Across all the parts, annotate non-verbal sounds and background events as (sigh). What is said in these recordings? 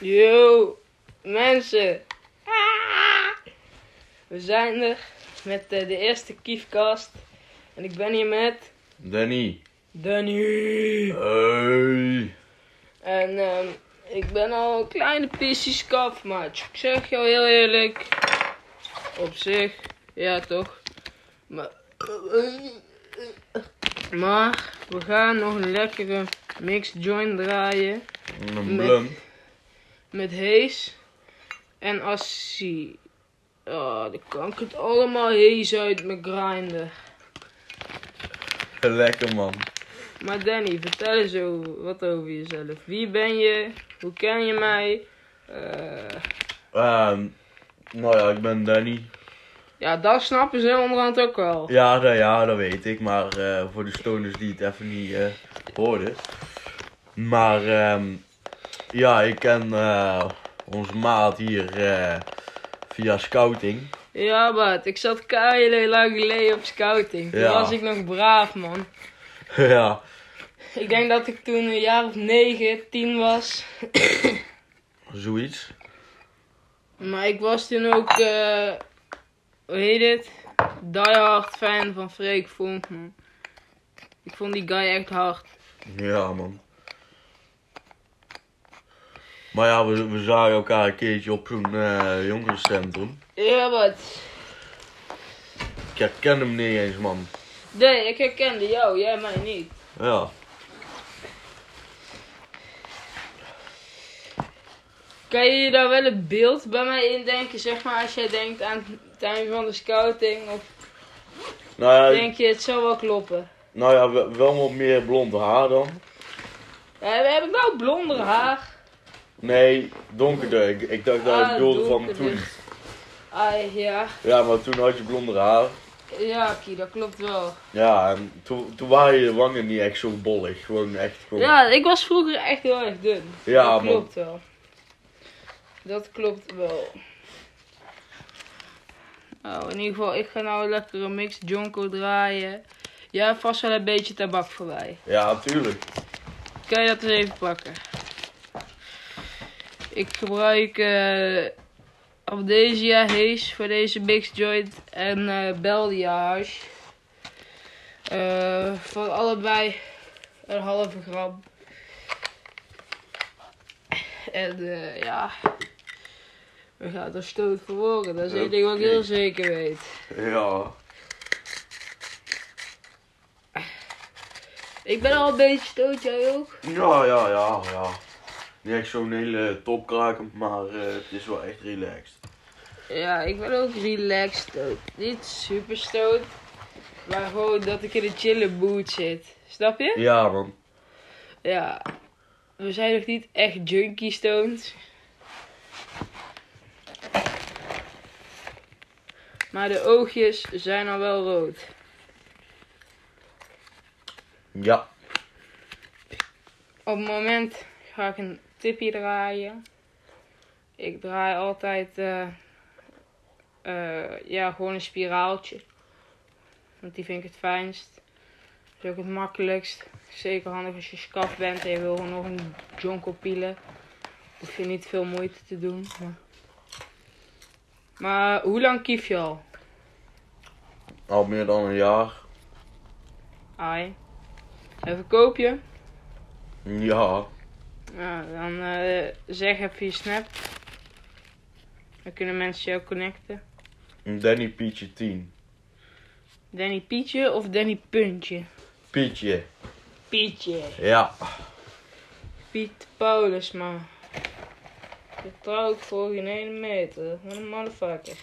Yo, mensen. Ah. We zijn er met eh, de eerste Kiefkast. En ik ben hier met Danny. Danny. Hey. En ehm, ik ben al een kleine pissie kaf, maatje. Ik zeg jou heel eerlijk. Op zich, ja toch. Maar, maar we gaan nog een lekkere mixed joint draaien. Een blunt. Met Hees en Assie. Oh, dan kan ik het allemaal Hees uit mijn grinder. Lekker man. Maar Danny, vertel eens wat over jezelf. Wie ben je? Hoe ken je mij? Eh, Ehm, nou ja, ik ben Danny. ja, dat snappen ze onderhand ook wel. Ja, dat, ja, dat weet ik. Maar eh, voor de stoners die het even niet eh, hoorden. Maar ehm, ja, ik ken eh, onze maat hier eh, via scouting. Ja, Bart, ik zat keihard lang geleden op scouting. Toen Ja. was ik nog braaf, man. (laughs) ja, Ik denk dat ik toen een jaar of 9, 10 was. zoiets. Maar ik was toen ook, eh hoe heet het? Die hard fan van Freek Vonk, man. Ik vond die guy echt hard. Ja, man. Maar ja, we, we zagen elkaar een keertje op zo'n eh jongerencentrum. Ja, wat? Ik herken hem niet eens, man. Nee, ik herkende jou, jij mij niet. Ja. Kan je je daar wel een beeld bij mij indenken, zeg maar, als jij denkt aan het einde van de scouting? Of Nou ja, denk je, het zou wel kloppen? nou ja wel, wel wat meer blond haar dan. Ja, heb ik nou blonder haar? Nee, donkerder. Ik, ik dacht dat ik Ah, bedoelde van toen. Ah, ja. Ja, maar toen had je blonder haar. Ja, Kie, dat klopt wel. Ja, en toen, toen waren je wangen niet echt zo bollig. Gewoon echt gewoon... Ja, ik was vroeger echt heel erg dun. Ja, dat man. klopt wel. Dat klopt wel. Nou, in ieder geval, ik ga nou lekker een mixed jonko draaien. Jij hebt vast wel een beetje tabak voorbij. Ja, tuurlijk. Kan je dat eens even pakken? Ik gebruik eh Amnesia Haze voor deze mixed joint en eh Beldia hash. Eh, voor allebei een halve gram. En eh, ja, we gaan er stoot voor worden. Dat is één ding wat ik heel zeker weet. Ja. Ik ben al een beetje stoot, jij ook? Ja, ja, ja, ja. Niet echt zo'n hele topkraker, maar eh, het is wel echt relaxed. Ja, ik ben ook relaxed. Niet super stoot, maar gewoon dat ik in een chille mood zit. Snap je? Ja, man. Ja. We zijn nog niet echt junkie stoned. Maar de oogjes zijn al wel rood. Ja. Op het moment ga ik een tipje draaien. Ik draai altijd eh, eh, ja, gewoon een spiraaltje. Want die vind ik het fijnst. Dat is ook het makkelijkst. Zeker handig als je skaf bent en je wil gewoon nog een jonko pielen. Hoef je niet veel moeite te doen. Maar, maar hoe lang kief je al? Al meer dan een jaar. Ai. Even koop je? Ja. Nou, dan eh, zeg even je snap. Dan kunnen mensen jou connecten. Danny Pietje 10. Danny Pietje of Danny Puntje? Pietje. Pietje. Ja. Piet Paulus, man. Dat trouw ik voor geen ene meter. Wat een motherfucker.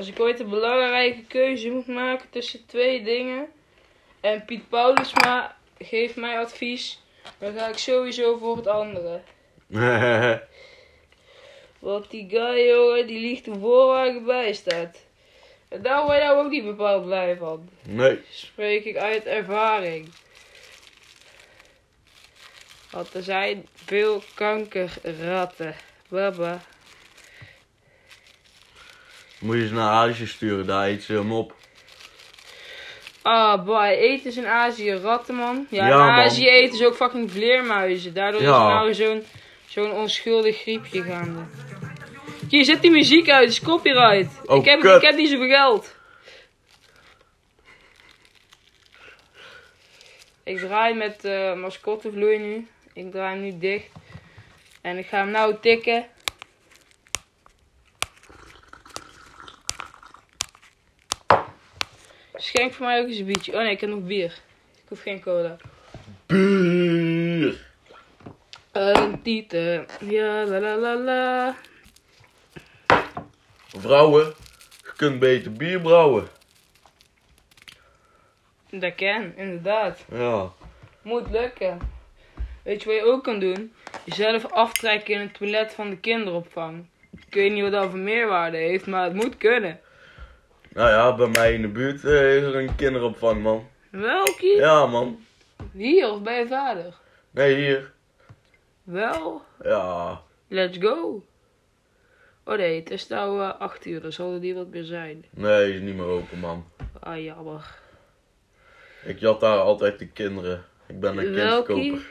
Als ik ooit een belangrijke keuze moet maken tussen twee dingen. En Piet Paulusma geeft mij advies. Dan ga ik sowieso voor het andere. (laughs) Want die guy, jongen, die ligt ervoor waar ik bij staat. En daar word je nou ook niet bepaald blij van. nee. Spreek ik uit ervaring. Want er zijn veel kankerratten. Baba. Moet je ze naar Azië sturen, daar eet ze hem op. Ah, boy, eten ze in Azië ratten, man. Ja, Ja, in man. Azië eten ze ook fucking vleermuizen. Daardoor is Ja. nou zo'n zo'n onschuldig griepje gaande. Hier, zet die muziek uit, het is copyright. Oh, ik, heb, kut. ik heb niet zoveel geld. Ik draai met eh mascottevloei nu. Ik draai hem nu dicht. En ik ga hem nou tikken. Schenk voor mij ook eens een biertje. Oh nee, ik heb nog bier. Ik hoef geen cola. Buur. Een tieten. Ja, la la la la. Vrouwen, je kunt beter bier brouwen. Dat kan, inderdaad. Ja. Moet lukken. Weet je wat je ook kan doen? Jezelf aftrekken in het toilet van de kinderopvang. Ik weet niet wat dat voor meerwaarde heeft, maar het moet kunnen. Nou ja, bij mij in de buurt eh, is er een kinderopvang, man. Welke? Ja, man. Hier of bij je vader? Nee, hier. Wel, Ja. let's go. Oh nee, het is nou eh 8 uur, dan zal er niet wat meer zijn. Nee, is niet meer open, man. Ah, jammer. Ik jat daar altijd de kinderen. Ik ben een Welke? kindskoper.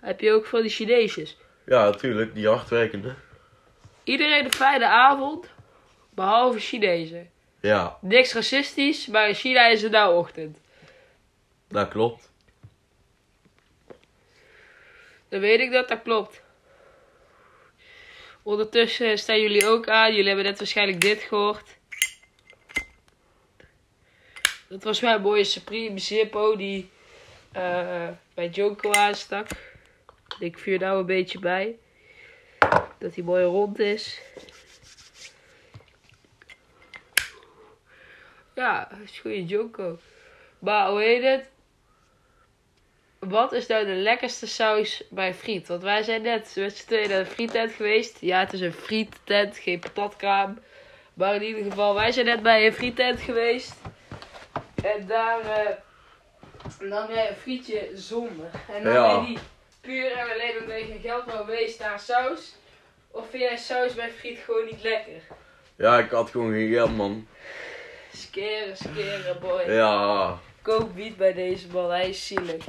Heb je ook van die Chineesjes? Ja, natuurlijk, die hardwerkende. Iedereen een fijne avond, behalve Chinezen. Ja, Niks racistisch, maar in China is het nou ochtend. dat klopt. Dan weet ik dat dat klopt. Ondertussen staan jullie ook aan. Jullie hebben net waarschijnlijk dit gehoord. Dat was mijn mooie Supreme Zippo die eh, bij Joko aanstak. Ik vuur nou een beetje bij. Dat hij mooi rond is. Ja, dat is goede Joko. Maar hoe heet het? Wat is nou de lekkerste saus bij friet? Want wij zijn net met z'n tweeën naar de friettent geweest. Ja, het is een friettent, geen patatkraam. Maar in ieder geval, wij zijn net bij een friettent geweest. En daar eh nam jij een frietje zonder. En nam Ja. jij die puur en alleen omdat je geen geld wou wees naar saus. Of vind jij saus bij friet gewoon niet lekker? Ja, ik had gewoon geen geld, man. Skeren, skeren, boy. Ja. Koop wiet bij deze man, hij is zielig.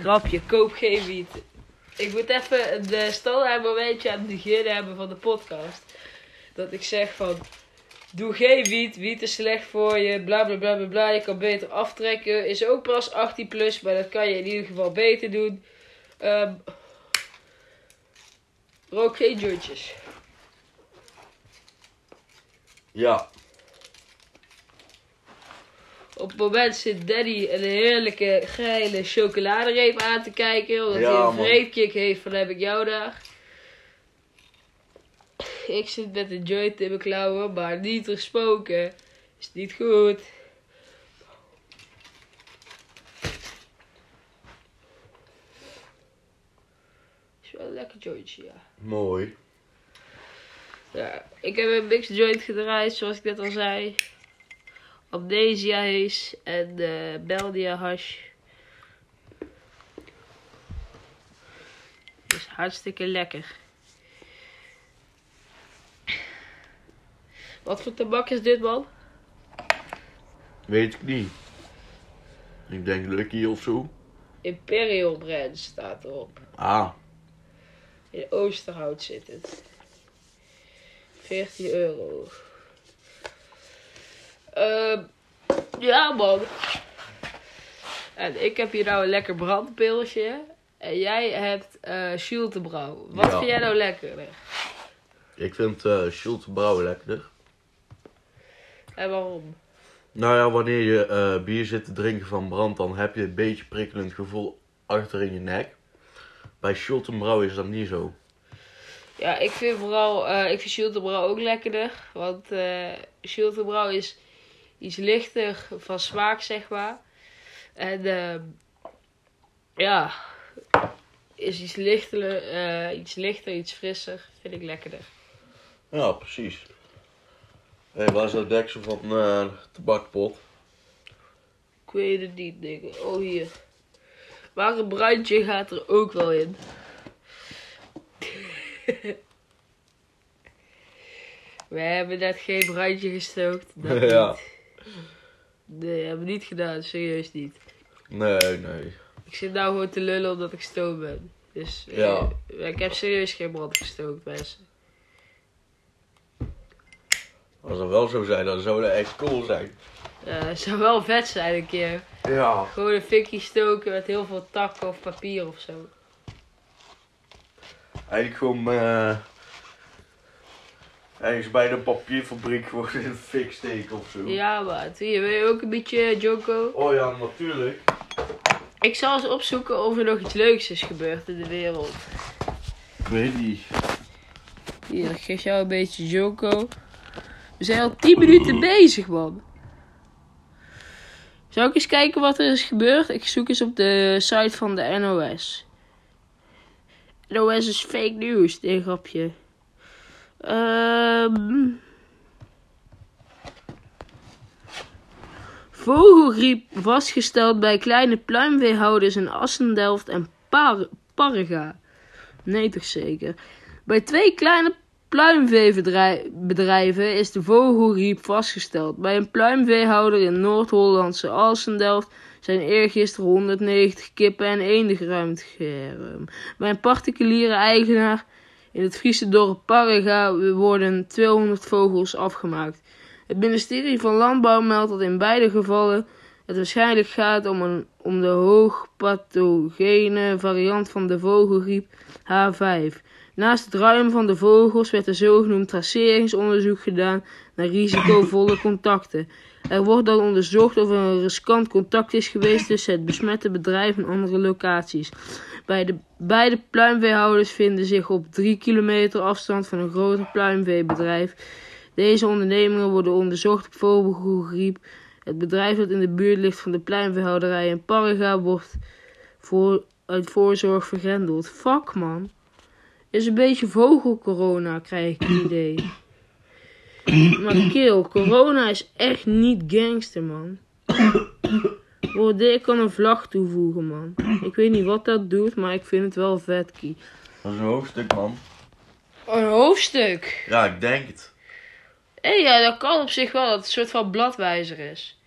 Grapje, koop geen wiet. Ik moet even de standaard momentje aan het begin hebben van de podcast. Dat ik zeg van, doe geen wiet, wiet is slecht voor je, bla bla bla bla bla. Je kan beter aftrekken, is ook pas 18 plus, maar dat kan je in ieder geval beter doen. Ehm rook geen jointjes. Ja. Op het moment zit Daddy een heerlijke geile chocoladereep aan te kijken. Omdat Ja, hij een vreepkick heeft van heb ik jou daar. Ik zit met een joint in mijn klauwen, maar niet gesproken. Is niet goed. Is wel een lekker jointje, ja. Mooi. Ja, ik heb een mixed joint gedraaid, zoals ik net al zei. Amnesia Haze en eh Beldia Hash. Is hartstikke lekker. Wat voor tabak is dit, man? Weet ik niet. Ik denk Lucky of zo. Imperial brand staat erop. Ah. In Oosterhout zit het. 14 euro. Ehm ja, man. En ik heb hier nou een lekker brandpilsje. En jij hebt eh Schultebrouw. Wat Ja. vind jij nou lekkerder? Ik vind eh Schulte Brouwen lekkerder. En waarom? Nou ja, wanneer je eh, bier zit te drinken van brand, dan heb je een beetje prikkelend gevoel achter in je nek. Bij Schulte Brouwen is dat niet zo. Ja, ik vind vooral, eh, ik vind Schultebrouw ook lekkerder. Want eh Schultebrouw is iets lichter van smaak, zeg maar. En eh, ja, is iets lichter, eh, iets lichter, iets frisser. Vind ik lekkerder. Ja, precies. Hé, waar is dat deksel van eh, de tabakpot? Ik weet het niet, denk. Oh, hier. Maar een brandje gaat er ook wel in. (laughs) We hebben net geen brandje gestookt. Dat (laughs) Ja. niet. Nee, hebben we niet gedaan. Serieus niet. Nee, nee. Ik zit nou gewoon te lullen omdat ik stom ben. Dus eh, Ja. ik heb serieus geen brand gestookt, mensen. Als dat wel zo zijn, dan zou dat echt cool zijn. Eh, het zou wel vet zijn een keer. Ja. Gewoon een fikje stoken met heel veel takken of papier of zo. Eigenlijk gewoon eh ergens bij de papierfabriek in een fik steken of zo. Ja, maar hier wil je ook een beetje Joko. Oh ja, natuurlijk. Ik zal eens opzoeken of er nog iets leuks is gebeurd in de wereld. Ik weet niet. Hier, ik geef jou een beetje Joko. We zijn al 10 minuten bezig, man. Zal ik eens kijken wat er is gebeurd? Ik zoek eens op de site van de NOS. NOS is fake news, dit grapje. Ehm Vogelgriep vastgesteld bij kleine pluimveehouders in Assendelft en Par Parga. Nee, toch zeker. Bij twee kleine pluimveebedrijven is de vogelgriep vastgesteld. Bij een pluimveehouder in Noord-Hollandse Assendelft zijn eergisteren 190 kippen en eenden geruimd. Bij een particuliere eigenaar in het Friese dorp Parga worden 200 vogels afgemaakt. Het ministerie van Landbouw meldt dat in beide gevallen het waarschijnlijk gaat om, een, om de hoogpathogene variant van de vogelgriep H5. Naast het ruimen van de vogels werd een zogenoemd traceringsonderzoek gedaan naar risicovolle contacten. Er wordt dan onderzocht of er een riskant contact is geweest tussen het besmette bedrijf en andere locaties. Bij de beide pluimveehouders vinden zich op 3 kilometer afstand van een groter pluimveebedrijf. Deze ondernemingen worden onderzocht op vogelgriep. Het bedrijf dat in de buurt ligt van de pluimveehouderij in Parga wordt voor, uit voorzorg vergrendeld. Fuck man. Is een beetje vogelcorona, krijg ik het idee. (coughs) Maar kill, corona is echt niet gangster, man. (coughs) Ik kan een vlag toevoegen, man. Ik weet niet wat dat doet, maar ik vind het wel vet, Kie. Dat is een hoofdstuk, man. Een hoofdstuk. Ja, ik denk het. Hé, ja, dat kan op zich wel, dat het een soort van bladwijzer is.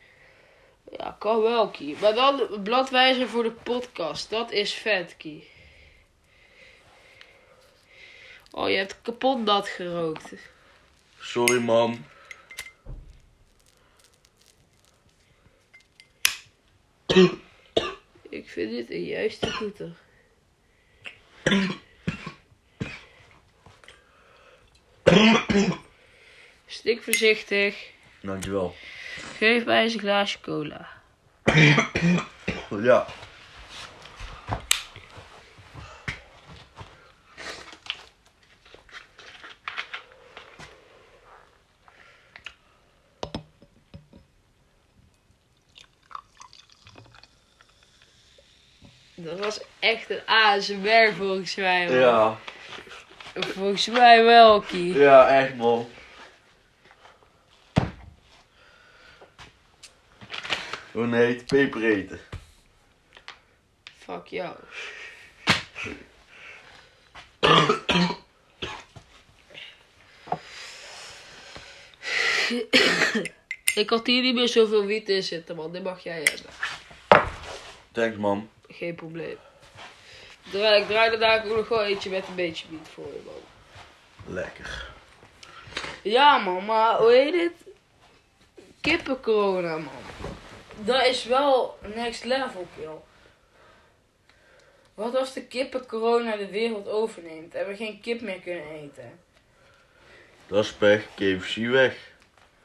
Ja, kan wel, Kie. Maar dan bladwijzer voor de podcast. Dat is vet, Kie. Oh, je hebt kapot nat gerookt. Sorry, man. Ik vind dit een juiste goeter. Stik voorzichtig. Dankjewel. Geef mij eens een glaasje cola. Ja. Dat was echt een ASMR volgens mij. man. Ja. Volgens mij wel, Kie. Ja, echt, man. Hoe heet peper eten. Fuck jou. Ik had hier niet meer zoveel wiet in zitten, man. Dit mag jij hebben. Thanks, man. Geen probleem. Draai, ik draai er daar ook nog wel eentje met een beetje wiet voor je, man. Lekker. Ja, man, maar hoe heet het? Kippencorona, man. Dat is wel next level, kill. Wat als de kippencorona de wereld overneemt en we geen kip meer kunnen eten? Dat is pech. KFC weg.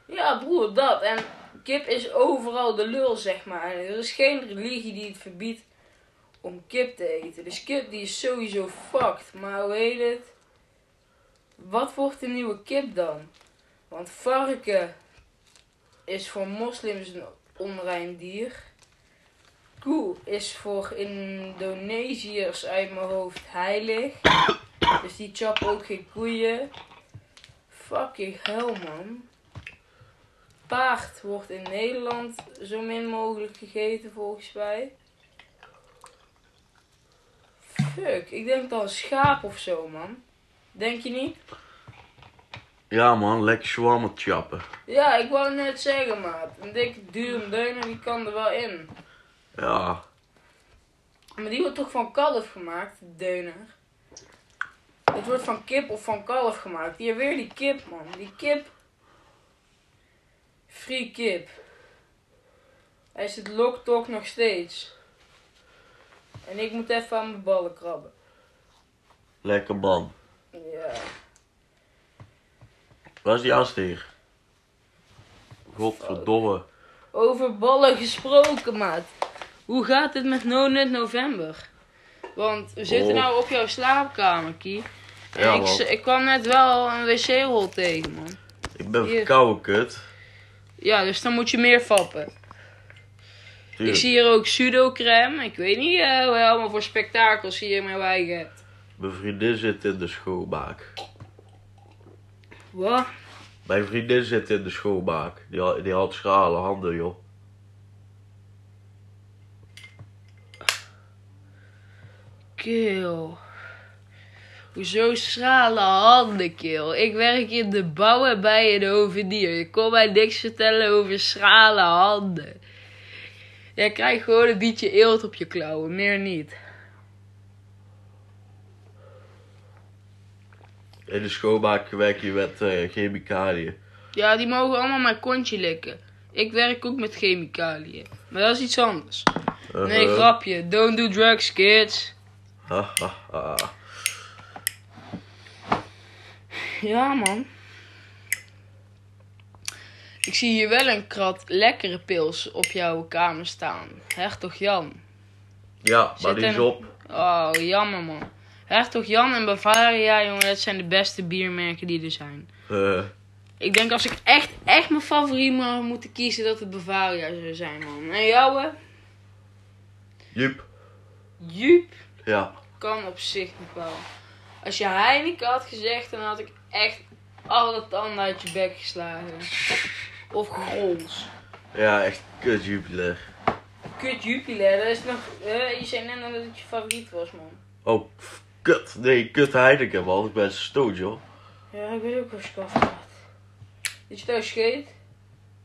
Ja, broer, dat. En kip is overal de lul, zeg maar. En er is geen religie die het verbiedt om kip te eten. Dus kip die is sowieso fucked. Maar hoe heet het? Wat wordt de nieuwe kip dan? Want varken is voor moslims een onrein dier. Koe is voor Indonesiërs uit mijn hoofd heilig. Dus die chappen ook geen koeien. Fucking hell, man. Paard wordt in Nederland zo min mogelijk gegeten, volgens mij. Fuck, ik denk dan schaap of zo, man. Denk je niet? Ja man, lekker shawarma chappen. Ja, ik wou net zeggen, maat. Een dikke dure deuner, die kan er wel in. Ja, Maar die wordt toch van kalf gemaakt, de deuner? Het wordt van kip of van kalf gemaakt. Hier weer die kip, man. Die kip. Free kip. Hij zit loktok nog steeds. En ik moet even aan mijn ballen krabben. lekker man. Ja. Waar is die aansteger? Godverdomme. Over ballen gesproken, maat. Hoe gaat het met No Nut November? Want we zitten Oh. nou op jouw slaapkamer, Kie. En Ja, ik, ik kwam net wel een wc-rol tegen, man. Ik ben Hier. verkouden, kut. Ja, dus dan moet je meer vappen. Ik zie hier ook pseudo-crème. Ik weet niet wat je allemaal voor spektakels hier in mijn wijk hebt. Mijn vriendin zit in de schoonmaak. Wat? Mijn vriendin zit in de schoonmaak. Die had, die had schrale handen, joh. Kill. Hoezo schrale handen, kill? Ik werk in de bouw en bij een hovenier. Je kon mij niks vertellen over schrale handen. Jij krijgt gewoon een beetje eelt op je klauwen, meer niet. In de schoonmaak werk je met eh, chemicaliën. Ja, die mogen allemaal mijn kontje likken. Ik werk ook met chemicaliën. Maar dat is iets anders. Nee, Uh-huh. grapje. Don't do drugs, kids. Ha, ha, ha. Ja, man. Ik zie hier wel een krat lekkere pils op jouw kamer staan. Hertog Jan. Ja, maar Zit die is er- op. Oh, jammer, man. Hertog Jan en Bavaria, jongen, dat zijn de beste biermerken die er zijn. Eh, Ik denk als ik echt, echt mijn favoriet zou moeten kiezen, dat het Bavaria zou zijn, man. En jouwe? Jup. Jup Ja. kan op zich nog wel. Als je Heineken had gezegd, dan had ik echt alle tanden uit je bek geslagen. Of Grols. Ja, echt kut Jupiler. Kut Jupiler, dat is nog... eh, je zei net dat het je favoriet was, man. Oh, kut. Nee, kut Heineken, man. Ik ben stoot, joh. Ja, ik weet ook je kaf gaat. Is je thuis scheet?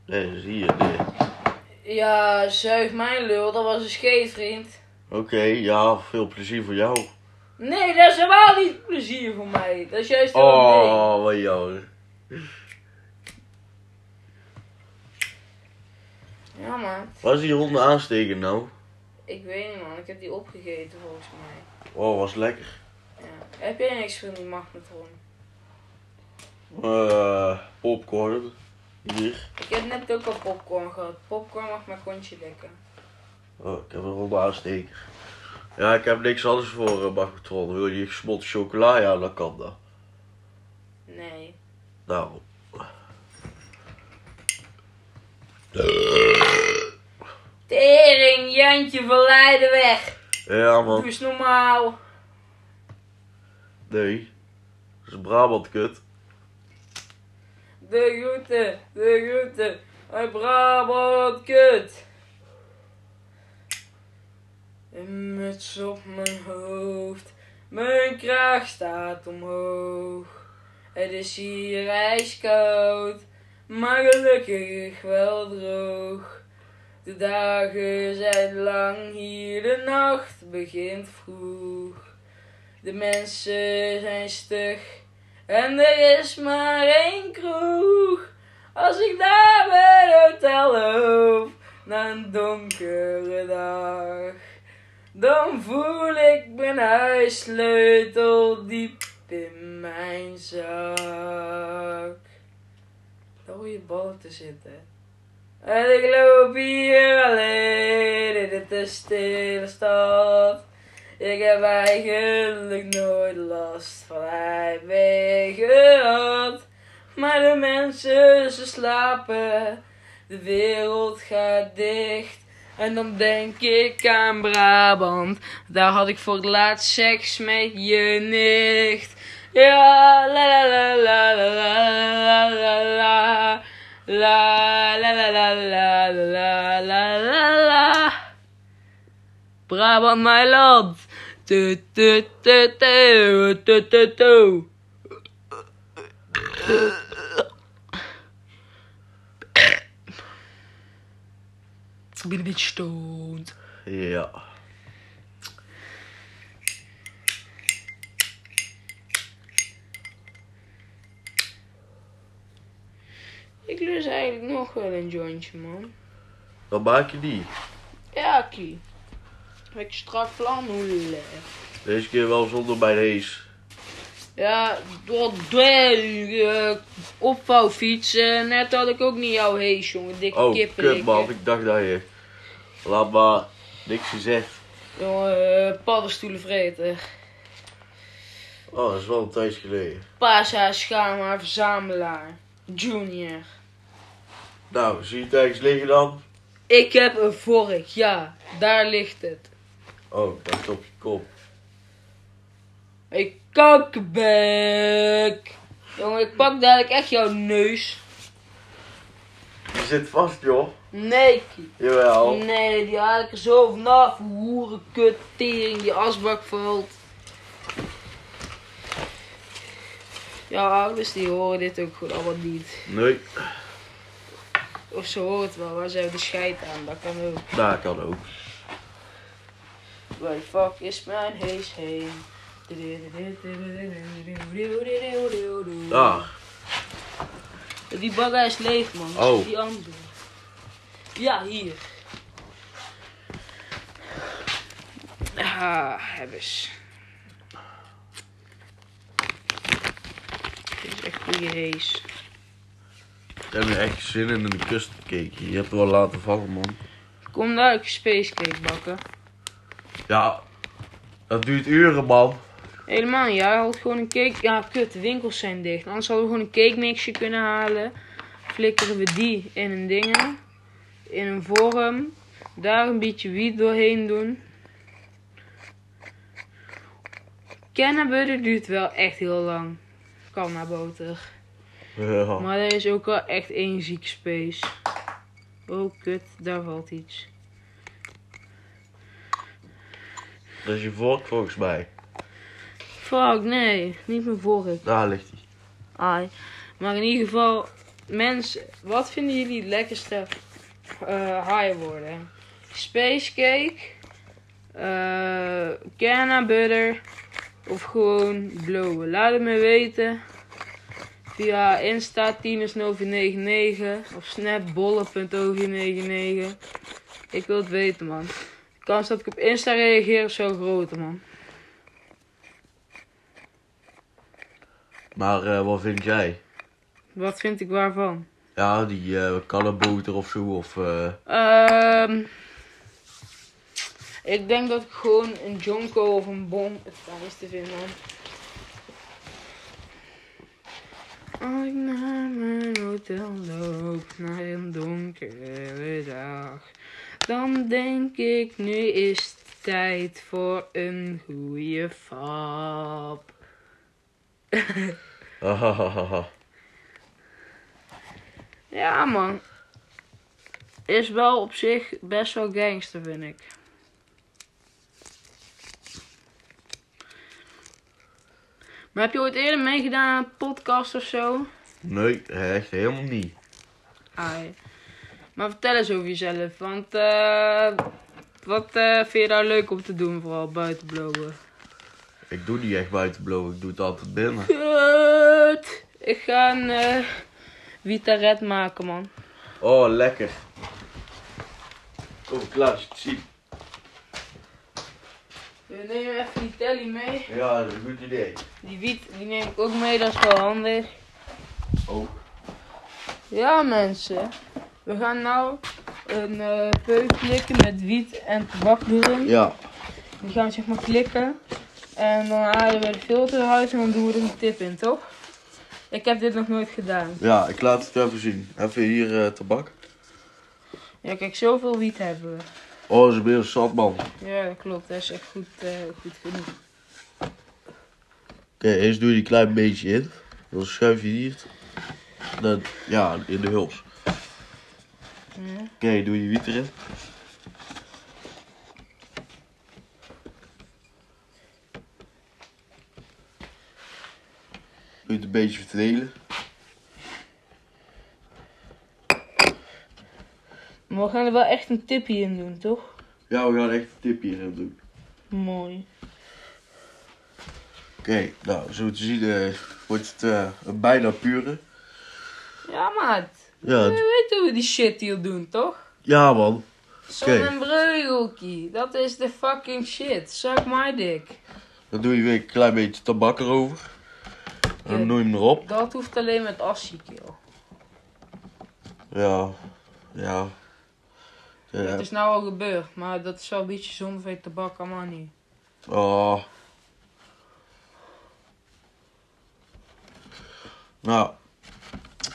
Nee, dat zie je. Nee. Ja, zuig mijn lul, dat was een scheet, vriend. Oké, ja, veel plezier voor jou. Nee, dat is helemaal niet plezier voor mij. Dat is juist. Oh, wat jou. Ja, man. Waar is die ronde aansteken nou? Ik weet niet, man. Ik heb die opgegeten, volgens mij. Oh, was lekker. Ja. Heb jij niks van die magnetron? Eh, popcorn. Hier. Ik heb net ook al popcorn gehad. Popcorn mag mijn kontje likken. Oh, ik heb een ronde aansteker. Ja, ik heb niks anders voor uh, magnetron. Wil je gesmolten chocola? Ja, dan kan dat. Nee. Nou. Tering, Jantje van Leiden weg. Ja, Doe man. eens normaal. Nee. Dat is Brabant kut. De groeten, de groeten. Uit Brabant, kut. Een muts op mijn hoofd. Mijn kraag staat omhoog. Het is hier ijskoud, maar gelukkig wel droog. De dagen zijn lang hier, de nacht begint vroeg. De mensen zijn stug en er is maar één kroeg. Als ik daar bij het hotel loop, na een donkere dag. Dan voel ik mijn huissleutel diep in mijn zak. Daar je ballen te zitten. En ik loop hier alleen in de stille stad. Ik heb eigenlijk nooit last van heimwee gehad. Maar de mensen, ze slapen. De wereld gaat dicht. En dan denk ik aan Brabant. Daar had ik voor het laatst seks met je nicht. Ja, la la la la la la la la. La la la la la la la la la. Brabant, mijn land. Tu, tu, tu, tu, tu, tu, tu. Ik ben een beetje stoned. Ja. Ik lust eigenlijk nog wel een jointje, man. Dan maak je die. Ja, Kie. Ik strak plan hoe Deze keer wel zonder bij deze. Ja, door de uh, opvouwfiets. eh, net had ik ook niet jouw hees, jongen. Dikke Oh, kippen. kut man. Ik dacht dat je... Laat maar. Niks gezegd. Jongen, eh, paddenstoelen vreten. Oh, dat is wel een tijdje geleden. Pasa, Schama, Verzamelaar. Junior. Nou, zie je het ergens liggen dan? Ik heb een vork, ja. Daar ligt het. Oh, dat is op je kop. Hey, kakbek. Jongen, ik pak dadelijk echt jouw neus. Je zit vast, joh. Nee. Jawel. Nee, die haal ik er zo vanaf. Hoeren, kut, tering, die asbak valt. Ja, ouders die horen dit ook gewoon allemaal niet. Nee, Of ze horen het wel, maar ze hebben de scheid aan. Dat kan ook. daar kan ook. Waar de fuck is mijn hees heen? Daar. Die bagger is leeg, man. Dat is Oh. Die andere. Ja, hier. Ah, hebben Dit is echt goede hees. Ik heb nu echt zin in een cake. Je hebt het wel laten vallen, man. Kom daar ook space cake bakken. Ja, dat duurt uren, man. Helemaal niet. Jij had gewoon een cake. Ja, kut, de winkels zijn dicht. Anders hadden we gewoon een cake mixje kunnen halen. Flikkeren we die in een dingen. In een vorm. Daar een beetje wiet doorheen doen. Kennenbutter duurt wel echt heel lang. Kan naar boter. Ja. Maar er is ook wel echt één ziek space. Oh kut, daar valt iets. Dat is je vork volgens mij. Fuck, nee. Niet mijn vork. Daar ligt hij. Ai. Maar in ieder geval, mensen, wat vinden jullie het lekkerste eh high worden? Space cake, eh canna butter of gewoon blowen? Laat het me weten via Insta tinersnovi99 of snapbollen.ovi99. Ik wil het weten man. De kans dat ik op Insta reageer is zo groot man. Maar eh, wat vind jij? Wat vind ik waarvan? Ja, die eh kannenboter of zo. Of, Ehm ik denk dat ik gewoon een jonko of een bom het fijnste vind, man. Als ik naar mijn hotel loop, naar een donkere dag, dan denk ik, nu is het tijd voor een goede fap. Ja, man. Is wel op zich best wel gangster, vind ik. Maar heb je ooit eerder meegedaan aan een podcast of zo? Nee, echt helemaal niet. Ai. Maar vertel eens over jezelf, want eh wat eh, vind je daar leuk om te doen, vooral buiten blowen? Ik doe niet echt buiten blowen, ik doe het altijd binnen. Kut! Ik ga een eh Vita Red maken, man. Oh, lekker. Kom, klaar, het ziet. We nemen even die telly mee. Ja, dat is een goed idee. Die wiet die neem ik ook mee, dat is wel handig. Oh, Ja mensen, we gaan nou een eh peuk klikken met wiet en tabak erin. ja. Die gaan we zeg maar klikken. En dan halen we de filter eruit en dan doen we er een tip in, toch? Ik heb dit nog nooit gedaan. Ja, ik laat het even zien. Even hier eh, tabak. Ja kijk, zoveel wiet hebben we. Oh, dat is weer een zat man. Oké, Ja, dat klopt. Dat is echt goed, eh, goed genoeg. eerst doe je die een klein beetje in. Dan schuif je hier. Dan, ja, in de huls. Ja. Oké, doe je wiet erin. Doe je het een beetje verdelen. Maar we gaan er wel echt een tipje in doen, toch? Ja, we gaan echt een tipje hierin doen. Mooi. Oké, nou, zo te zien eh, wordt het eh, een bijna pure. Ja, maat. Ja, We weten hoe we die shit hier doen, toch? ja man. Zo'n Oké. een breugelkie. Dat is de fucking shit. Suck my dick. Dan doe je weer een klein beetje tabak erover. En dan doe je hem erop. Dat hoeft alleen met asje, kill. Ja, ja. Ja. Het is nou al gebeurd, maar dat is wel een beetje zonde van je tabak, allemaal niet. Oh. Nou,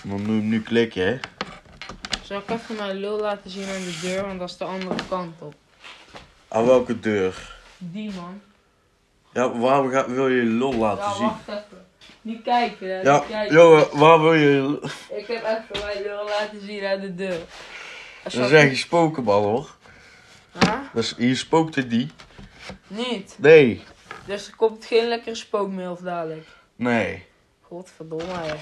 dan doe je nu klikken, hè. Zal ik even mijn lul laten zien aan de deur, want dat is de andere kant op. Aan welke deur? Die man. Ja, waarom ga, wil je lul laten Ja, zien? wacht even. Niet kijken, hè. Ja, niet kijken. jongen, waar wil je je lul- Ik heb even mijn lul laten zien aan de deur. Als Dat is echt een spokenbal, hoor. Huh? Is, hier spookt het niet. Niet. Nee. Dus er komt geen lekkere spookmail dadelijk. Nee. Godverdomme, hè.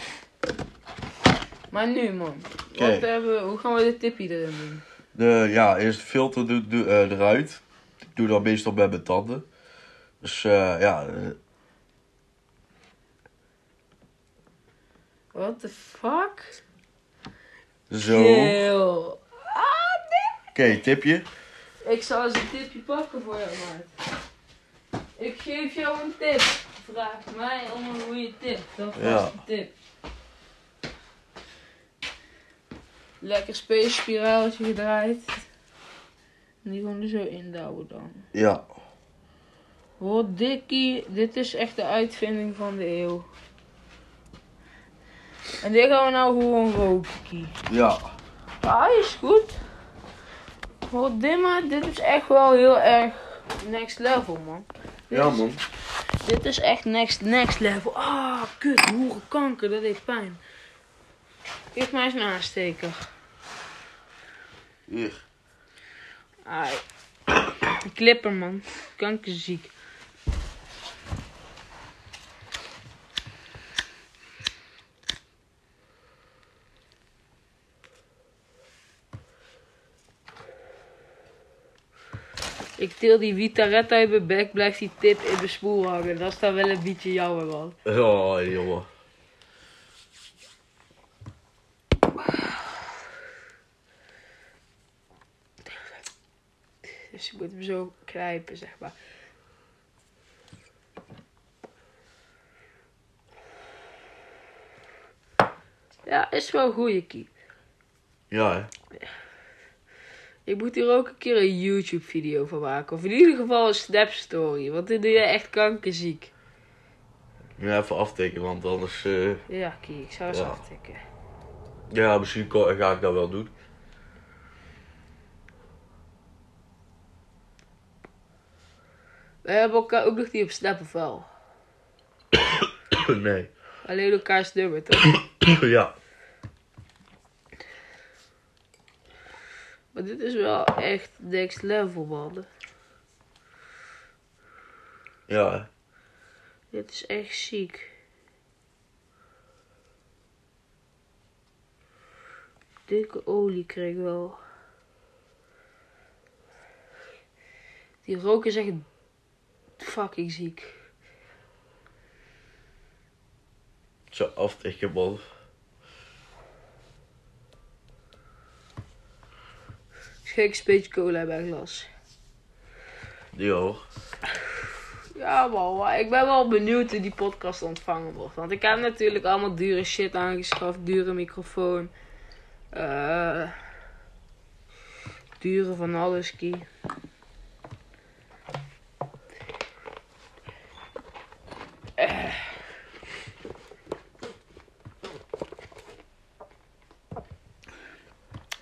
Maar nu, man. Wat hebben we, hoe gaan we dit tipje erin doen? De, ja, eerst de filter doe, doe, eh, eruit. Ik doe dat meestal met mijn tanden. Dus eh, ja, eh, What the fuck? zo. Kill. Oké, tipje. Ik zal eens een tipje pakken voor jou, maat. Ik geef jou een tip. Vraag mij om een goede tip. Dat was Ja. de tip. Lekker space spiraaltje gedraaid. En die gewoon er zo indouwen dan. Ja. Wat dikkie, dit is echt de uitvinding van de eeuw. En dit gaan we nou gewoon roken. Ja. Ah, is goed. Wat dit maar, dit is echt wel heel erg next level man. Dit Ja, is- man. Dit is echt next, next level. Ah, kut, hoerenkanker, dat deed pijn. Geef mij eens een aansteker. Hier. Ai. (coughs) Een clipper man, kankerziek. Ik til die Vitaretta uit mijn bek, blijft die tip in mijn spoel hangen. Dat is dan wel een beetje jammer man. Oh, jongen. Dus ik moet hem zo knijpen, zeg maar. Ja, is wel een goeie kie. Ja, hè. Ik moet hier ook een keer een YouTube video van maken. Of in ieder geval een Snap Story. Want dit doe je echt kankerziek. Nu even aftekenen, want anders... eh, Ja, kie, ik zou eens Ja. aftikken. ja, misschien ga ik dat wel doen. We hebben elkaar ook nog niet op Snap of wel? (coughs) nee. Alleen elkaars nummer, toch? (coughs) ja. Maar dit is wel echt next level, man. Ja. Dit is echt ziek. Dikke olie kreeg ik wel. Die rook is echt fucking ziek. Zo aftekenen, man. Een beetje cola in mijn glas. Hoor. Ja man, maar ik ben wel benieuwd hoe die podcast ontvangen wordt. Want ik heb natuurlijk allemaal dure shit aangeschaft. Dure microfoon. eh dure van alles, kie.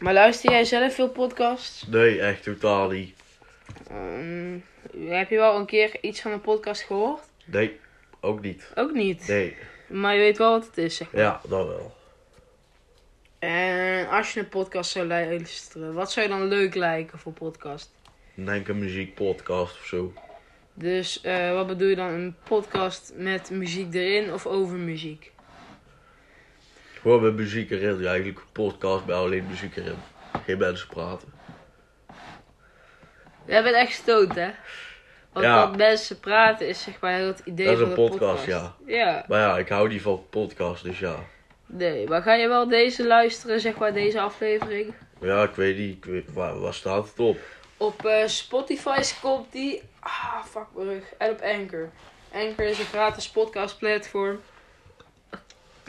Maar luister jij zelf veel podcasts? Nee, echt totaal niet. Ehm, heb je wel een keer iets van een podcast gehoord? Nee, ook niet. Ook niet. Nee. Maar je weet wel wat het is, zeg maar. Ja, dat wel. En als je een podcast zou luisteren, wat zou je dan leuk lijken voor podcast? Denk een muziekpodcast of zo. Dus eh, wat bedoel je dan? Een podcast met muziek erin of over muziek? Gewoon met muziek erin. Ja, eigenlijk een podcast bij alleen muziek erin. geen mensen praten. Jij bent echt stoot, hè? Want Ja. dat mensen praten is zeg maar heel het idee Dat is van een podcast, ja. Ja, Maar ja, ik hou niet van podcast, dus ja. nee. Maar ga je wel deze luisteren, zeg maar, deze aflevering? Ja, ik weet niet, ik weet, waar, waar staat het op? Op eh, Spotify komt die. Ah, fuck mijn rug. En op Anchor. Anchor is een gratis podcast platform.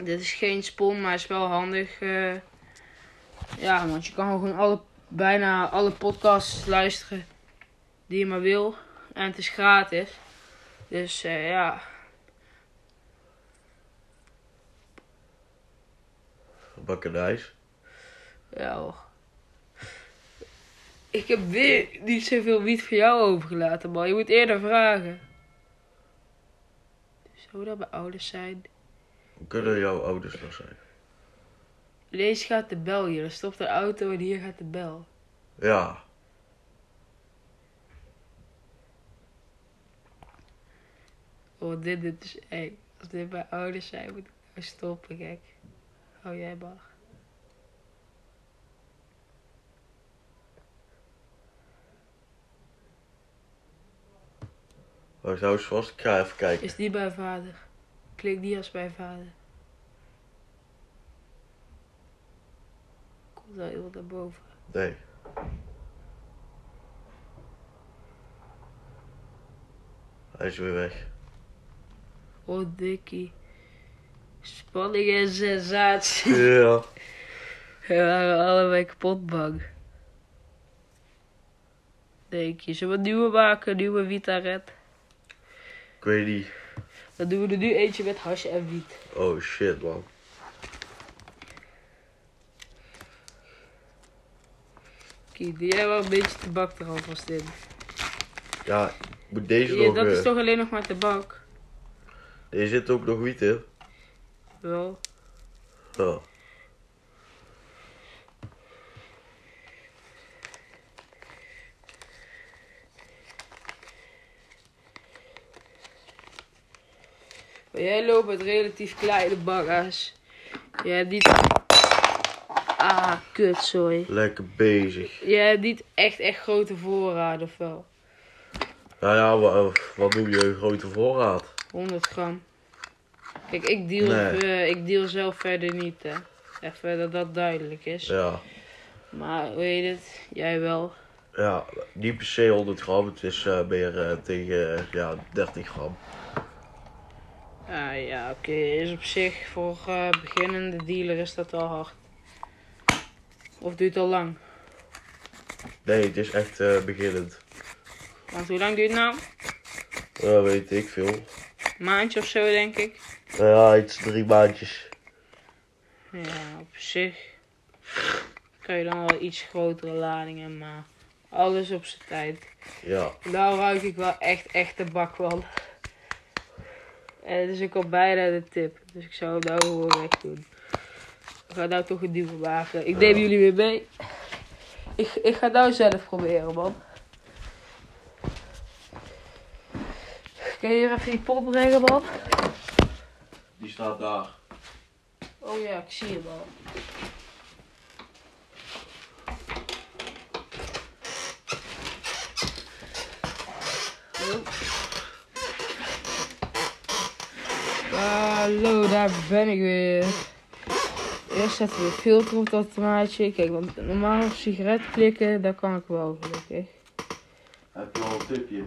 Dit is geen spon, maar is wel handig. eh. ja, want je kan gewoon alle, bijna alle podcasts luisteren die je maar wil. En het is gratis. Dus eh, ja. Bakkenijs. Ja hoor. Ik heb weer niet zoveel wiet voor jou overgelaten, man. Je moet eerder vragen. Zou dat bij ouders zijn? Kunnen jouw ouders nog zijn? Deze gaat de bel hier. Er stopt de auto en hier gaat de bel. Ja, Oh, dit, dit is eng. Als dit bij ouders zijn, moet ik nou stoppen, gek. Oh, jij mag. wacht hou eens vast, ik ga even kijken. Is die bij vader? Klik die als bij vader. Komt wel iemand naar boven. Nee. Hij is weer weg. Oh, dikkie. Spanning en sensatie. (laughs) Ja. We waren allebei kapot bang. Denk je, zullen we een nieuwe maken? Een nieuwe Vita Red? Ik weet niet. Dan doen we er nu eentje met hash en wiet. Oh shit man. Kijk, doe jij wel een beetje tabak er alvast in. Ja, moet deze Ja, nog... dat is eh, toch alleen nog maar tabak? Deze zit ook nog wiet in. Wel. Ja. Jij loopt met relatief kleine bagga's. Jij hebt niet... Ah, kut, sorry. Lekker bezig. Jij hebt niet echt, echt grote voorraden, of wel? Nou ja, wa- wat doe je? Een grote voorraad. 100 gram. Kijk, ik deal, Nee. eh, ik deal zelf verder niet, hè. Even dat dat duidelijk is. Ja. Maar, hoe heet het? Jij wel. Ja, niet per se 100 gram. Het is eh, meer eh, tegen eh, ja, 30 gram. Ah ja, oké. Is op zich voor eh, beginnende dealer is dat wel hard. Of duurt het al lang? Nee, het is echt eh, beginnend. Want hoe lang duurt het nou? Ja, weet ik veel. Een maandje of zo, denk ik. Ja, iets drie maandjes. Ja, op zich kan je dan wel iets grotere ladingen, maar alles op zijn tijd. Ja. Nou ruik ik wel echt, echt de bak wel. En het is ook al bijna de tip, dus ik zou hem nou gewoon weg doen. Ik ga nou toch een nieuwe maken. Ik neem jullie weer mee. Ik, ik ga nou zelf proberen, man. Kun je hier even die pot brengen, man? Die staat daar. Oh ja, ik zie hem al. Hallo, daar ben ik weer. Eerst zetten we de filter op dat tomaatje. Kijk, want normaal op sigaret klikken, dat kan ik wel gelukkig. Heb je al een tipje?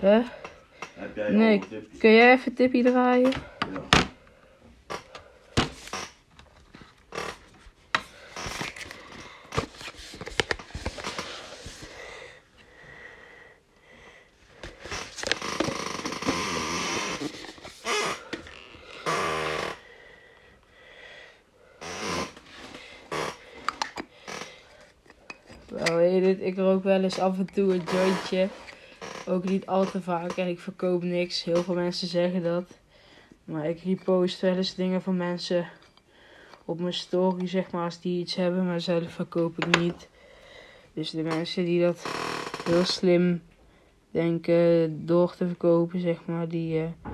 Hè? Heb jij Nee. al een tipje? Kun jij even tippie draaien? Ja. Nou, weet je het, ik rook wel eens af en toe een jointje. Ook niet al te vaak en ik verkoop niks. Heel veel mensen zeggen dat. Maar ik repost wel eens dingen van mensen op mijn story, zeg maar, als die iets hebben. Maar zelf verkoop ik niet. Dus de mensen die dat heel slim denken door te verkopen, zeg maar, die... eh,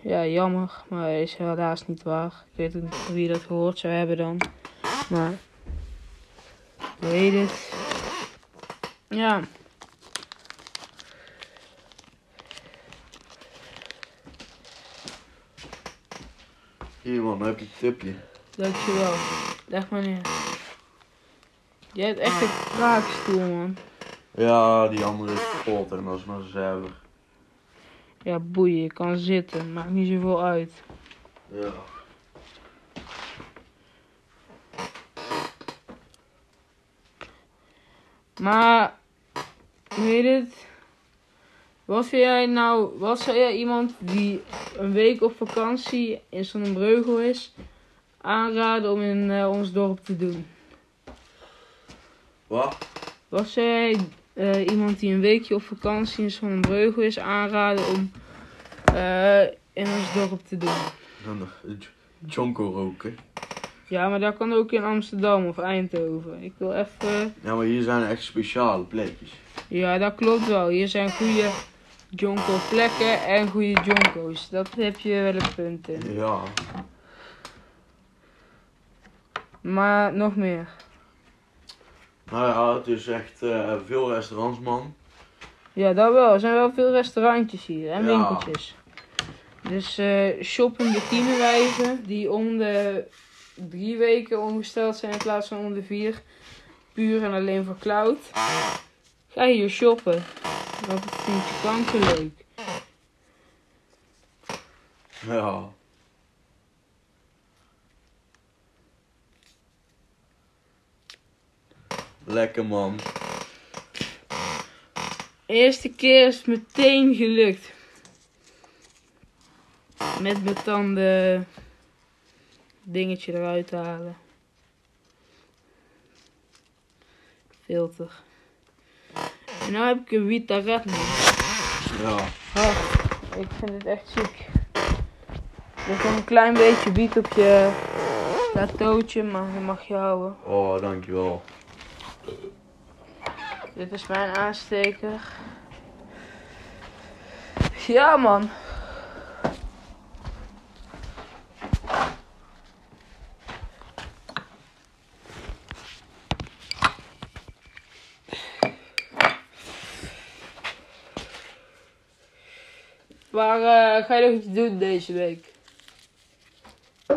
ja, jammer, maar is helaas niet waar. Ik weet niet wie dat gehoord zou hebben dan. Maar hoe heet het? Ja. Hier man, heb je een tipje. Dankjewel. Leg maar neer. Jij hebt echt een kraakstoel, man. Ja, die andere is kapot en dat is maar reserve. Ja, boeien, je kan zitten. Maakt niet zoveel uit. Ja. Maar, heet het? Wat vind jij nou, wat zou jij iemand die een week op vakantie in zo'n breugel is, aanraden om in eh, ons dorp te doen? Wat? Wat zou jij eh, iemand die een weekje op vakantie in zo'n breugel is aanraden om eh, in ons dorp te doen? Dan j- Jonko roken. Ja, maar dat kan ook in Amsterdam of Eindhoven. Ik wil even... Ja, maar hier zijn echt speciale plekjes. Ja, dat klopt wel. Hier zijn goede jonko plekken en goede jonko's. Dat heb je wel een punt in. Ja. Maar nog meer. Nou ja, het is echt eh, veel restaurants man. Ja, dat wel. Er zijn wel veel restaurantjes hier en Ja. winkeltjes. Dus eh shoppende tienerwijven die om de drie weken omgesteld zijn in plaats van om de vier. Puur en alleen voor cloud. Ga hier shoppen. Dat vind je kankerleuk. Ja. Lekker man. Eerste keer is het meteen gelukt. Met mijn tanden dingetje eruit halen. Filter. En nu heb ik een Vita Red man. Ja. Oh, ik vind het echt ziek. Er nog een klein beetje wiet op je plateautje, maar dat mag je houden. Oh, dankjewel. Dit is mijn aansteker. Ja, man. Waar eh, ga je nog iets doen deze week?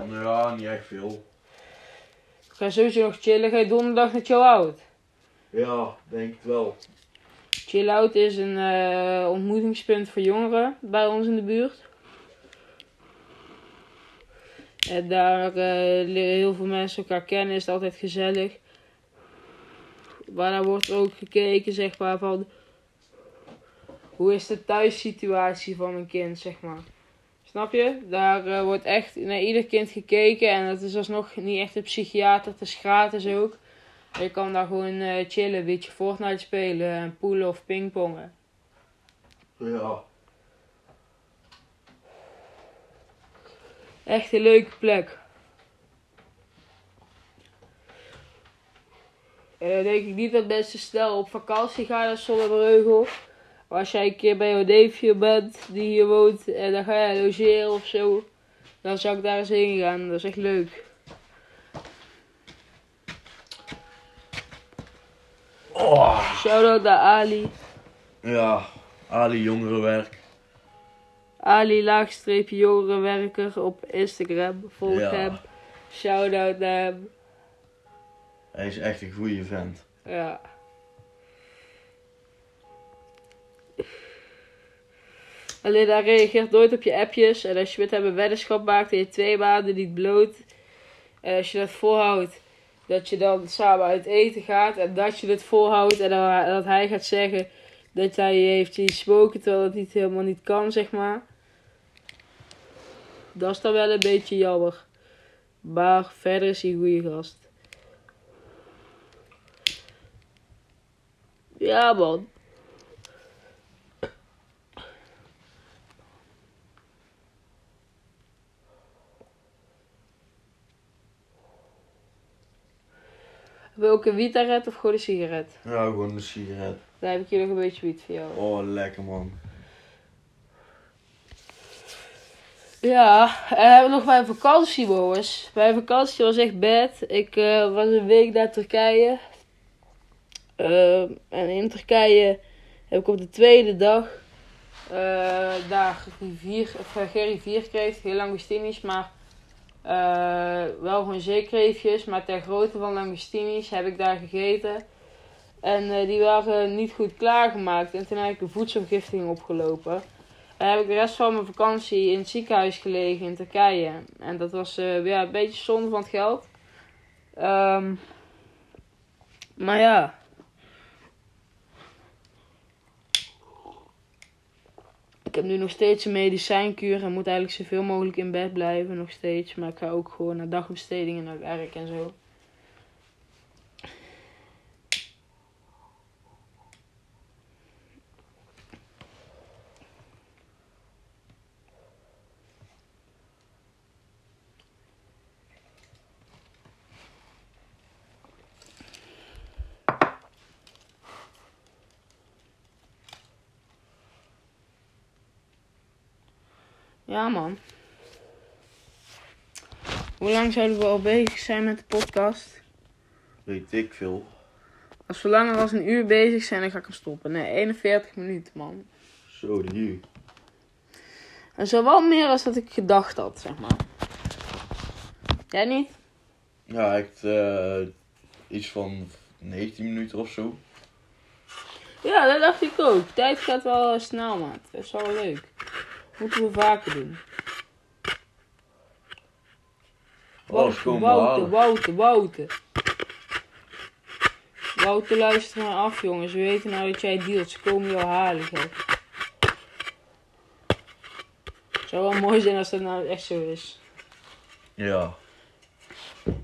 Ja, niet echt veel. Ik ga sowieso nog chillen. Ga je donderdag naar Chill Out? Ja, denk het wel. Chill Out is een eh, ontmoetingspunt voor jongeren bij ons in de buurt. En daar eh, leren heel veel mensen elkaar kennen, is het altijd gezellig. Maar daar wordt ook gekeken, zeg maar, van hoe is de thuissituatie van een kind, zeg maar. Snap je? Daar eh, wordt echt naar ieder kind gekeken en dat is alsnog niet echt een psychiater, het is gratis ook. Je kan daar gewoon eh, chillen, een beetje Fortnite spelen en poelen of pingpongen. Ja. Echt een leuke plek. En dan denk ik niet dat mensen snel op vakantie gaan naar Zonnebreugel. Maar als jij een keer bij Odefje bent, die hier woont, en dan ga je logeren of zo, dan zou ik daar eens heen gaan. Dat is echt leuk. Oh. Shout-out naar Ali. Ja, Ali Jongerenwerk. Ali laagstreepje jongerenwerker op Instagram. Volg Ja. hem. Shout-out naar hem. Hij is echt een goede vent. Ja. Alleen hij reageert nooit op je appjes. En als je met hem een weddenschap maakt en je twee maanden niet bloot. En als je dat volhoudt, dat je dan samen uit eten gaat. En dat je het volhoudt en dat hij gaat zeggen dat hij je heeft zien smoken terwijl het niet helemaal niet kan, zeg maar. Dat is dan wel een beetje jammer. Maar verder is hij een goede gast. Ja, man. Wil ik een Vita-red of gewoon een sigaret? Ja, gewoon een sigaret. Dan heb ik hier nog een beetje wiet voor jou. Oh, lekker man. Ja, en hebben we nog mijn vakantie, jongens. Mijn vakantie was echt bad. Ik eh, was een week naar Turkije. Eh, en in Turkije heb ik op de tweede dag eh, daar rivier, of, uh, geen rivierkreeft, heel langostinis, maar eh, wel gewoon zeekreeftjes. Maar ter grootte van langostinis heb ik daar gegeten. En eh, die waren niet goed klaargemaakt. En toen heb ik een voedselvergiftiging opgelopen. En heb ik de rest van mijn vakantie in het ziekenhuis gelegen in Turkije. En dat was eh, ja, een beetje zonde van het geld. Ehm, maar ja. Heb nu nog steeds een medicijnkuur en moet eigenlijk zoveel mogelijk in bed blijven, nog steeds. Maar ik ga ook gewoon naar dagbestedingen, naar werk en zo. Ja, man. Hoe lang zouden we al bezig zijn met de podcast? Weet ik veel. Als we langer dan een uur bezig zijn, dan ga ik hem stoppen. Nee, 41 minuten, man. Zo, die. En zo wel meer als dat ik gedacht had, zeg maar. Jij niet? Ja, echt eh, iets van 19 minuten of zo. Ja, dat dacht ik ook. Tijd gaat wel snel, maat. Dat is wel leuk. Moeten we vaker doen. Oh, Wouter, behalen. Wouter, Wouter. Wouter, luister maar af, jongens. We weten nou dat jij dealt. Ze komen jou halen. Het zou wel mooi zijn als dat nou echt zo is. Ja.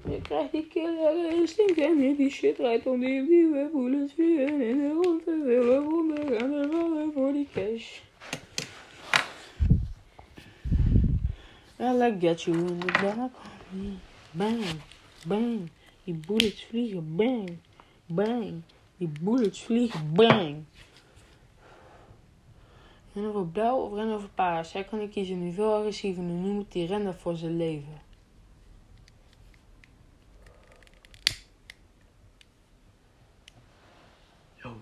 Je krijgt die killer instinct en niet die shit rijdt om die nieuwe bullets weer in de rond te willen ronden gaan er vallen voor die cash. I'll get you in the dark. Bang, bang, die bullets vliegen, bang, bang, die bullets vliegen, bang. Rennen over blauw of rennen over paars? Hij kan ik kiezen nu veel agressiever, nu moet hij rennen voor zijn leven. Yo.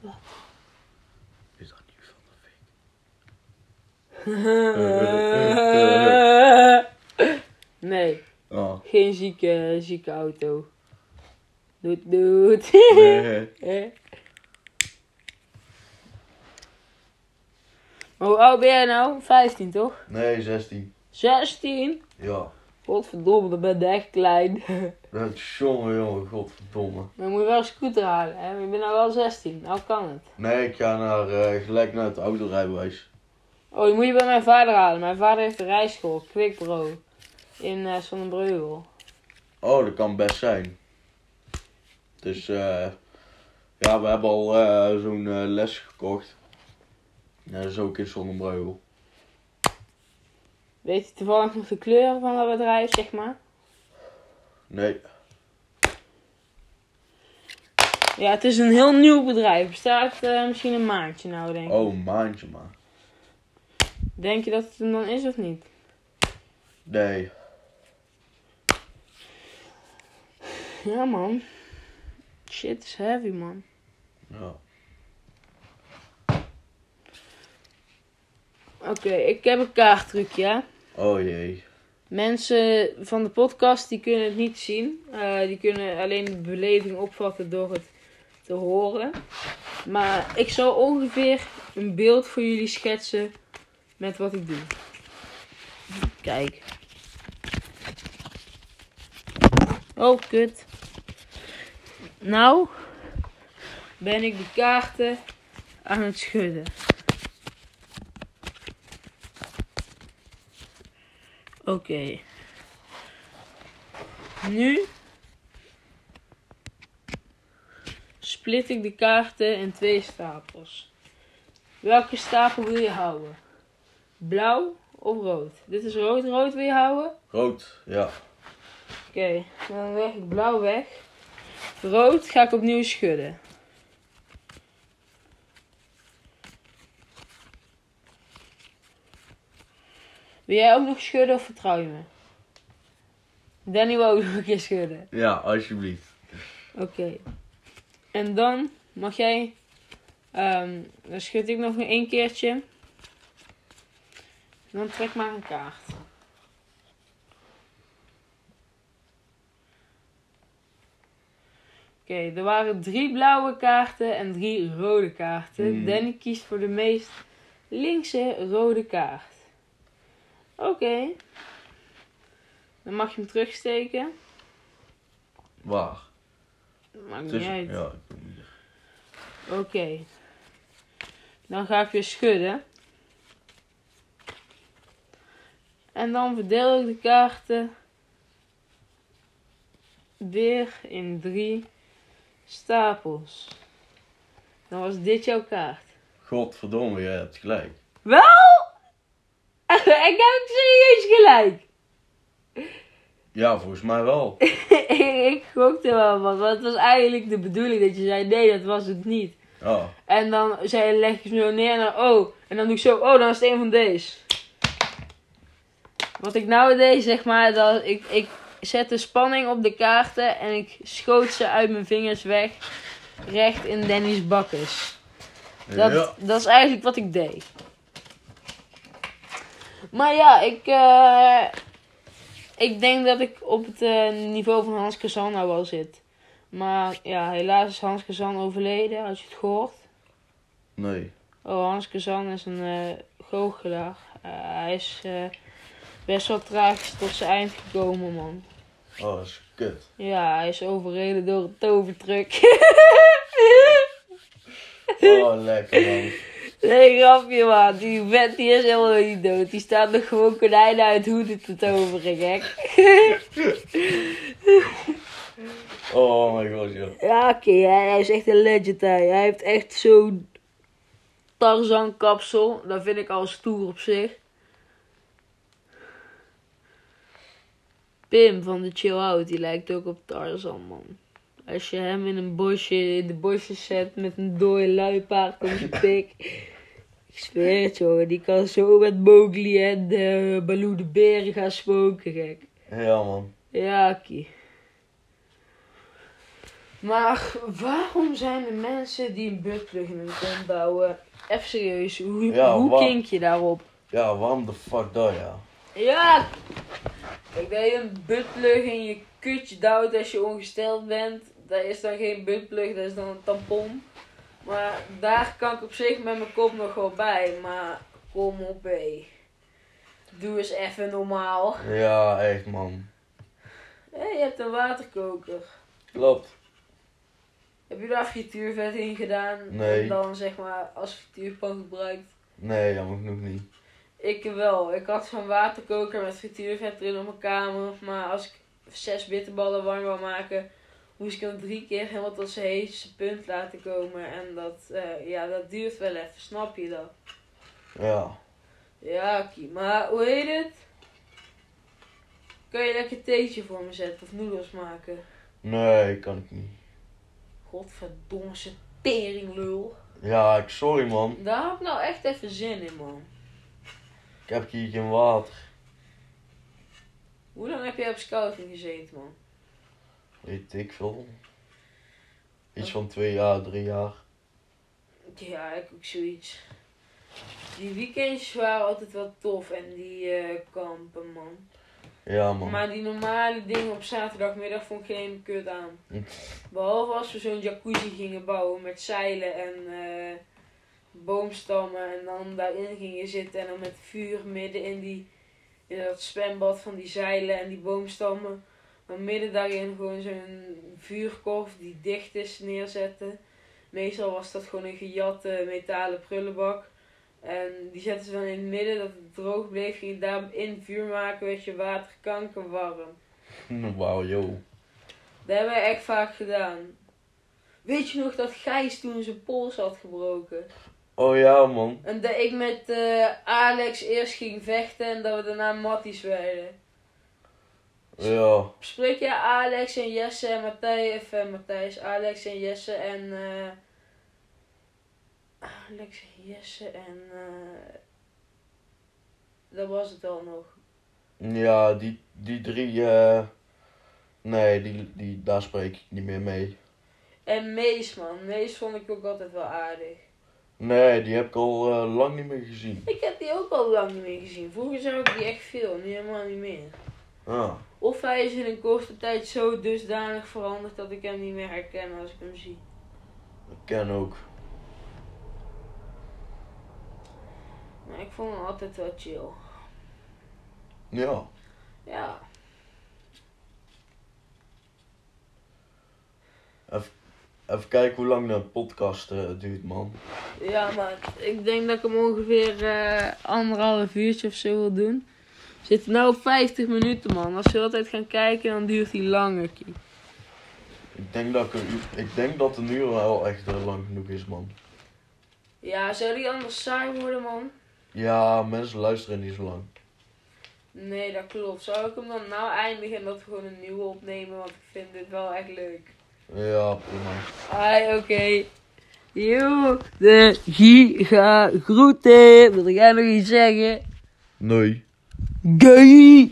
Wat? Is dat niet van de fik? (laughs) nee, Oh. geen zieke, zieke auto. Doet, doet. Nee. (laughs) Hoe oud ben jij nou? 15 toch? nee, 16. 16? Ja. Godverdomme, dan ben je echt klein. Dat is jongen, jongen, godverdomme. Dan moet je wel een scooter halen, hè? Je bent nou wel 16. Nou kan het. Nee, ik ga naar, eh, gelijk naar het autorijbewijs. Oh, die moet je bij mijn vader halen. Mijn vader heeft een rijschool, Quickbro. In Zonnebreugel. Oh, dat kan best zijn. Dus, eh ja, we hebben al eh, zo'n eh, les gekocht. Ja, dat is ook in Zonnebreugel. Weet je toevallig nog de kleur van dat bedrijf, zeg maar? Nee, Ja, het is een heel nieuw bedrijf. Bestaat misschien een maandje nou, denk ik. oh, een maandje maar. Denk je dat het hem dan is of niet? Nee, Ja, man. Shit is heavy, man. ja. Oké, ik heb een kaarttrucje, hè. Oh jee. Mensen van de podcast die kunnen het niet zien. Eh, die kunnen alleen de beleving opvatten door het te horen. Maar ik zal ongeveer een beeld voor jullie schetsen met wat ik doe. Kijk. Oh, kut. Nou ben ik de kaarten aan het schudden. Oké. Nu split ik de kaarten in twee stapels. Welke stapel wil je houden? Blauw of rood? Dit is rood. Rood wil je houden? Rood, ja. Oké, dan leg ik blauw weg. Rood ga ik opnieuw schudden. Wil jij ook nog schudden of vertrouw je me? Danny wil ook nog een keer schudden. Ja, alsjeblieft. Oké. En dan mag jij. ehm dan schud ik nog één keertje. Dan trek maar een kaart. Oké, er waren drie blauwe kaarten en drie rode kaarten. Hmm. Danny kiest voor de meest linkse rode kaart. Oké. Dan mag je hem terugsteken. Waar? Maakt niet uit. Ja, ik. Oké. Dan ga ik weer schudden. En dan verdeel ik de kaarten weer in drie stapels. Dan was dit jouw kaart. Godverdomme, jij hebt gelijk. Wel? (laughs) ik heb serieus gelijk. Ja, volgens mij wel. (laughs) ik gokte wel wat, want het was eigenlijk de bedoeling dat je zei nee, dat was het niet. Ja. En dan zei, leg je zo neer en dan, oh. En dan doe ik zo, oh, dan is het een van deze. Wat ik nou deed, zeg maar, dat ik, ik zette spanning op de kaarten en ik schoot ze uit mijn vingers weg. Recht in Danny's bakkes. Dat, Ja. dat is eigenlijk wat ik deed. Maar ja, ik, eh, ik denk dat ik op het eh, niveau van Hans Kazan nou wel zit. Maar ja, helaas is Hans Kazan overleden, had je het gehoord? Nee. Oh, Hans Kazan is een eh goochelaar. Hij is best wel tragisch tot zijn eind gekomen, man. Oh, dat is kut. Ja, hij is overreden door een tovertruck. Oh, lekker man. nee, grapje, man. Die vent die is helemaal niet dood. Die staat nog gewoon konijnen uit hoeden te toveren, gek. Oh my god, joh. ja, oké, hij, hij is echt een legend, hij. Hij heeft echt zo'n Tarzan kapsel. Dat vind ik al stoer op zich. Pim van de Chill Out, die lijkt ook op Tarzan, man. Als je hem in een bosje, in de bosjes zet met een dode luipaard op zijn pik. Ik zweer het, jongen. Die kan zo met Mowgli en de Baloo de beren gaan spoken, gek. Ja, man. Ja, Kie. Maar waarom zijn er mensen die een buttplug in hun tent bouwen? Even serieus, hoe, Ja, hoe kink je daarop? Ja, waarom de fuck dat, ja? Ja! Kijk, dat je een buttplug in je kutje duwt als je ongesteld bent, dat is dan geen buttplug, dat is dan een tampon. Maar daar kan ik op zich met mijn kop nog wel bij, maar kom op hé. Doe eens even normaal. Ja, echt, man. Hé, je hebt een waterkoker. Klopt. Heb je daar frituurvet in gedaan? Nee. En dan zeg maar als frituurpan gebruikt? Nee, jammer genoeg niet. Ik wel. Ik had zo'n waterkoker met frituurvet erin op mijn kamer. Maar als ik zes bitterballen warm wil maken, moest ik hem drie keer helemaal tot zijn heetste punt laten komen. En dat, eh, ja, dat duurt wel even, snap je dat? Ja. Ja. Maar hoe heet het? Kan je lekker theetje voor me zetten of noedels maken? Nee, kan ik niet. Godverdomme, teringlul. Ja, ik sorry, man. Daar had ik nou echt even zin in, man. Ik heb hier geen water. Hoe lang heb jij op scouting gezeten, man? Weet ik veel. Iets van twee jaar, drie jaar. Ja, ik ook zoiets. Die weekendjes waren altijd wel tof en die eh, kampen, man. Ja, man. Maar die normale dingen op zaterdagmiddag vond ik geen kut aan. Hm. Behalve als we zo'n jacuzzi gingen bouwen met zeilen en eh, boomstammen. En dan daarin gingen zitten en dan met vuur midden in, die, in dat zwembad van die zeilen en die boomstammen. Maar midden daarin gewoon zo'n vuurkorf die dicht is neerzetten. Meestal was dat gewoon een gejatte metalen prullenbak. En die zetten ze dan in het midden, dat het droog bleef. Ging je daarin vuur maken, werd je water kankerwarm. (laughs) Wauw, yo. Dat hebben wij echt vaak gedaan. Weet je nog dat Gijs toen zijn pols had gebroken? Oh ja, man. En dat ik met eh, Alex eerst ging vechten en dat we daarna matties werden. Ja. Spreek jij Alex en Jesse en Matthijs, of eh, Matthijs, Alex en Jesse en... eh Alex en Jesse en... eh dat was het al nog. Ja, die, die drie, eh nee, die, die, daar spreek ik niet meer mee. En Mees, man. Mees vond ik ook altijd wel aardig. Nee, die heb ik al eh, lang niet meer gezien. Ik heb die ook al lang niet meer gezien. Vroeger zag ik die echt veel, nu helemaal niet meer. Ah, Of hij is in een korte tijd zo dusdanig veranderd dat ik hem niet meer herken als ik hem zie. ik ken ook. Maar ik vond hem altijd wel chill. Ja. Ja. Even kijken hoe lang de podcast eh, duurt, man. Ja, maar ik denk dat ik hem ongeveer eh, anderhalf uurtje of zo wil doen. We zitten nu op 50 minuten, man. Als we altijd gaan kijken, dan duurt hij langer. Kie. Ik denk dat, ik een uur- ik denk dat een uur wel echt eh, lang genoeg is, man. Ja, zou die anders saai worden, man? Ja, mensen luisteren niet zo lang. Nee, dat klopt. Zou ik hem dan nou eindigen en dat we gewoon een nieuwe opnemen? Want ik vind dit wel echt leuk. Ja, prima. Hi, oké. Yo, de giga groeten. Wil jij nog iets zeggen? Nee. Gay!